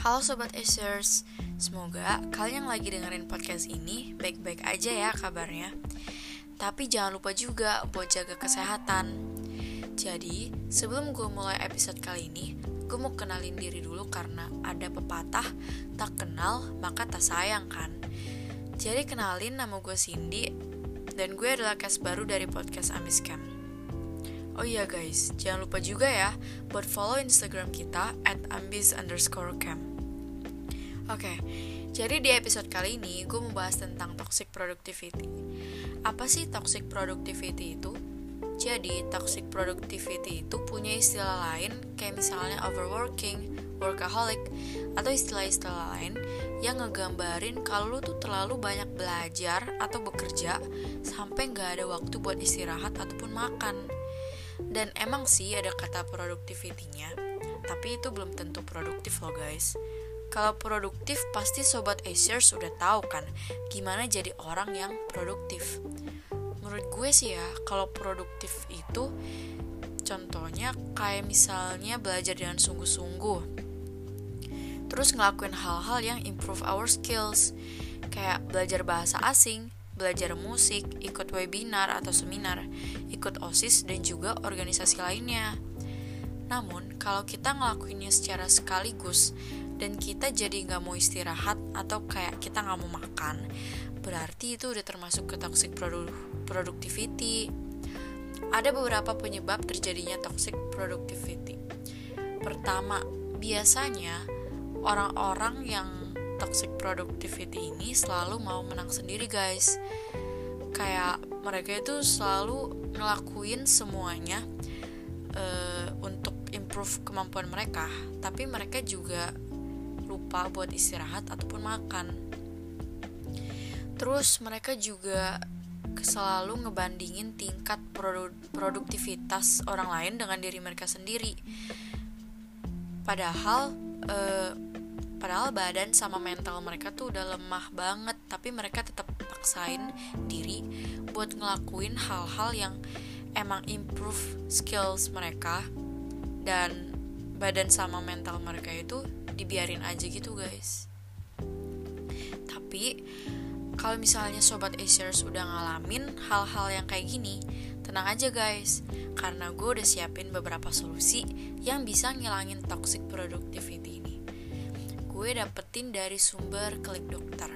Halo Sobat Acers, semoga kalian yang lagi dengerin podcast ini baik-baik aja ya kabarnya. Tapi jangan lupa juga buat jaga kesehatan. Jadi, sebelum gue mulai episode kali ini, gue mau kenalin diri dulu karena ada pepatah, tak kenal maka tak sayang kan. Jadi kenalin nama gue Cindy, dan gue adalah cast baru dari podcast Amis Camp. Oh iya guys, jangan lupa juga ya buat follow Instagram kita at ambis underscore. Oke, jadi di episode kali ini gue mau bahas tentang toxic productivity. Apa sih toxic productivity itu? Jadi, toxic productivity itu punya istilah lain kayak misalnya overworking, workaholic, atau istilah-istilah lain yang ngegambarin kalau lu tuh terlalu banyak belajar atau bekerja sampai nggak ada waktu buat istirahat ataupun makan. Dan emang sih ada kata productivity-nya, tapi itu belum tentu produktif loh guys. Kalau produktif pasti sobat Acers sudah tahu kan gimana jadi orang yang produktif. Menurut gue sih ya, kalau produktif itu contohnya kayak misalnya belajar dengan sungguh-sungguh. Terus ngelakuin hal-hal yang improve our skills, kayak belajar bahasa asing, belajar musik, ikut webinar atau seminar, ikut OSIS dan juga organisasi lainnya. Namun, kalau kita ngelakuinnya secara sekaligus dan kita jadi nggak mau istirahat atau kayak kita nggak mau makan berarti itu udah termasuk ke toxic produ productivity ada beberapa penyebab terjadinya toxic productivity pertama biasanya orang-orang yang toxic productivity ini selalu mau menang sendiri guys kayak mereka itu selalu ngelakuin semuanya uh, untuk improve kemampuan mereka tapi mereka juga lupa buat istirahat ataupun makan. Terus mereka juga selalu ngebandingin tingkat produ produktivitas orang lain dengan diri mereka sendiri. Padahal eh, padahal badan sama mental mereka tuh udah lemah banget, tapi mereka tetap paksain diri buat ngelakuin hal-hal yang emang improve skills mereka. Dan badan sama mental mereka itu dibiarin aja gitu guys. Tapi kalau misalnya sobat Acers udah ngalamin hal-hal yang kayak gini tenang aja guys. Karena gue udah siapin beberapa solusi yang bisa ngilangin toxic productivity gue dapetin dari sumber klik dokter.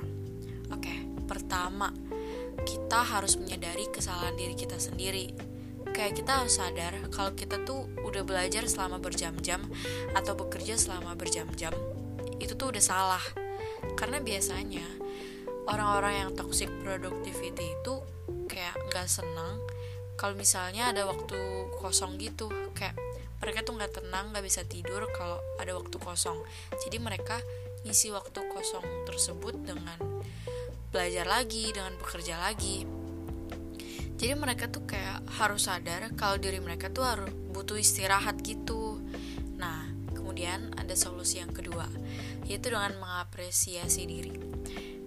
Oke pertama kita harus menyadari kesalahan diri kita sendiri. Kayak kita harus sadar kalau kita tuh udah belajar selama berjam-jam atau bekerja selama berjam-jam itu tuh udah salah. Karena biasanya orang-orang yang toxic productivity itu kayak nggak senang kalau misalnya ada waktu kosong gitu. Kayak mereka tuh nggak tenang nggak bisa tidur kalau ada waktu kosong. Jadi mereka ngisi waktu kosong tersebut dengan belajar lagi dengan bekerja lagi. Jadi mereka tuh kayak harus sadar kalau diri mereka tuh harus butuh istirahat gitu. Nah kemudian ada solusi yang kedua yaitu dengan mengapresiasi diri.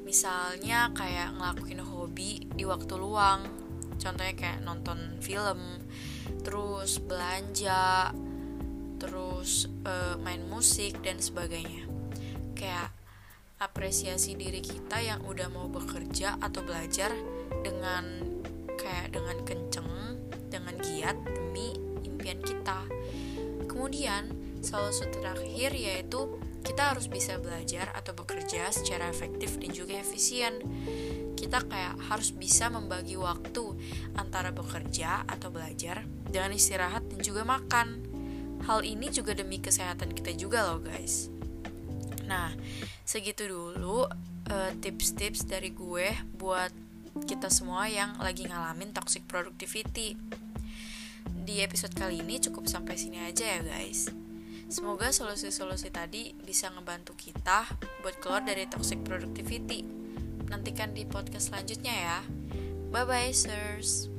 Misalnya kayak ngelakuin hobi di waktu luang. Contohnya kayak nonton film terus belanja terus uh, main musik dan sebagainya. Kayak apresiasi diri kita yang udah mau bekerja atau belajar dengan kayak dengan kenceng dengan giat demi impian kita. Kemudian solusi terakhir yaitu kita harus bisa belajar atau bekerja secara efektif dan juga efisien. Kita kayak harus bisa membagi waktu antara bekerja atau belajar dengan istirahat dan juga makan hal ini juga demi kesehatan kita juga loh guys nah segitu dulu eh, tips-tips uh, dari gue buat kita semua yang lagi ngalamin toxic productivity. Di episode kali ini cukup sampai sini aja ya guys. Semoga solusi-solusi tadi bisa ngebantu kita buat keluar dari toxic productivity. Nantikan di podcast selanjutnya ya. Bye bye, sirs.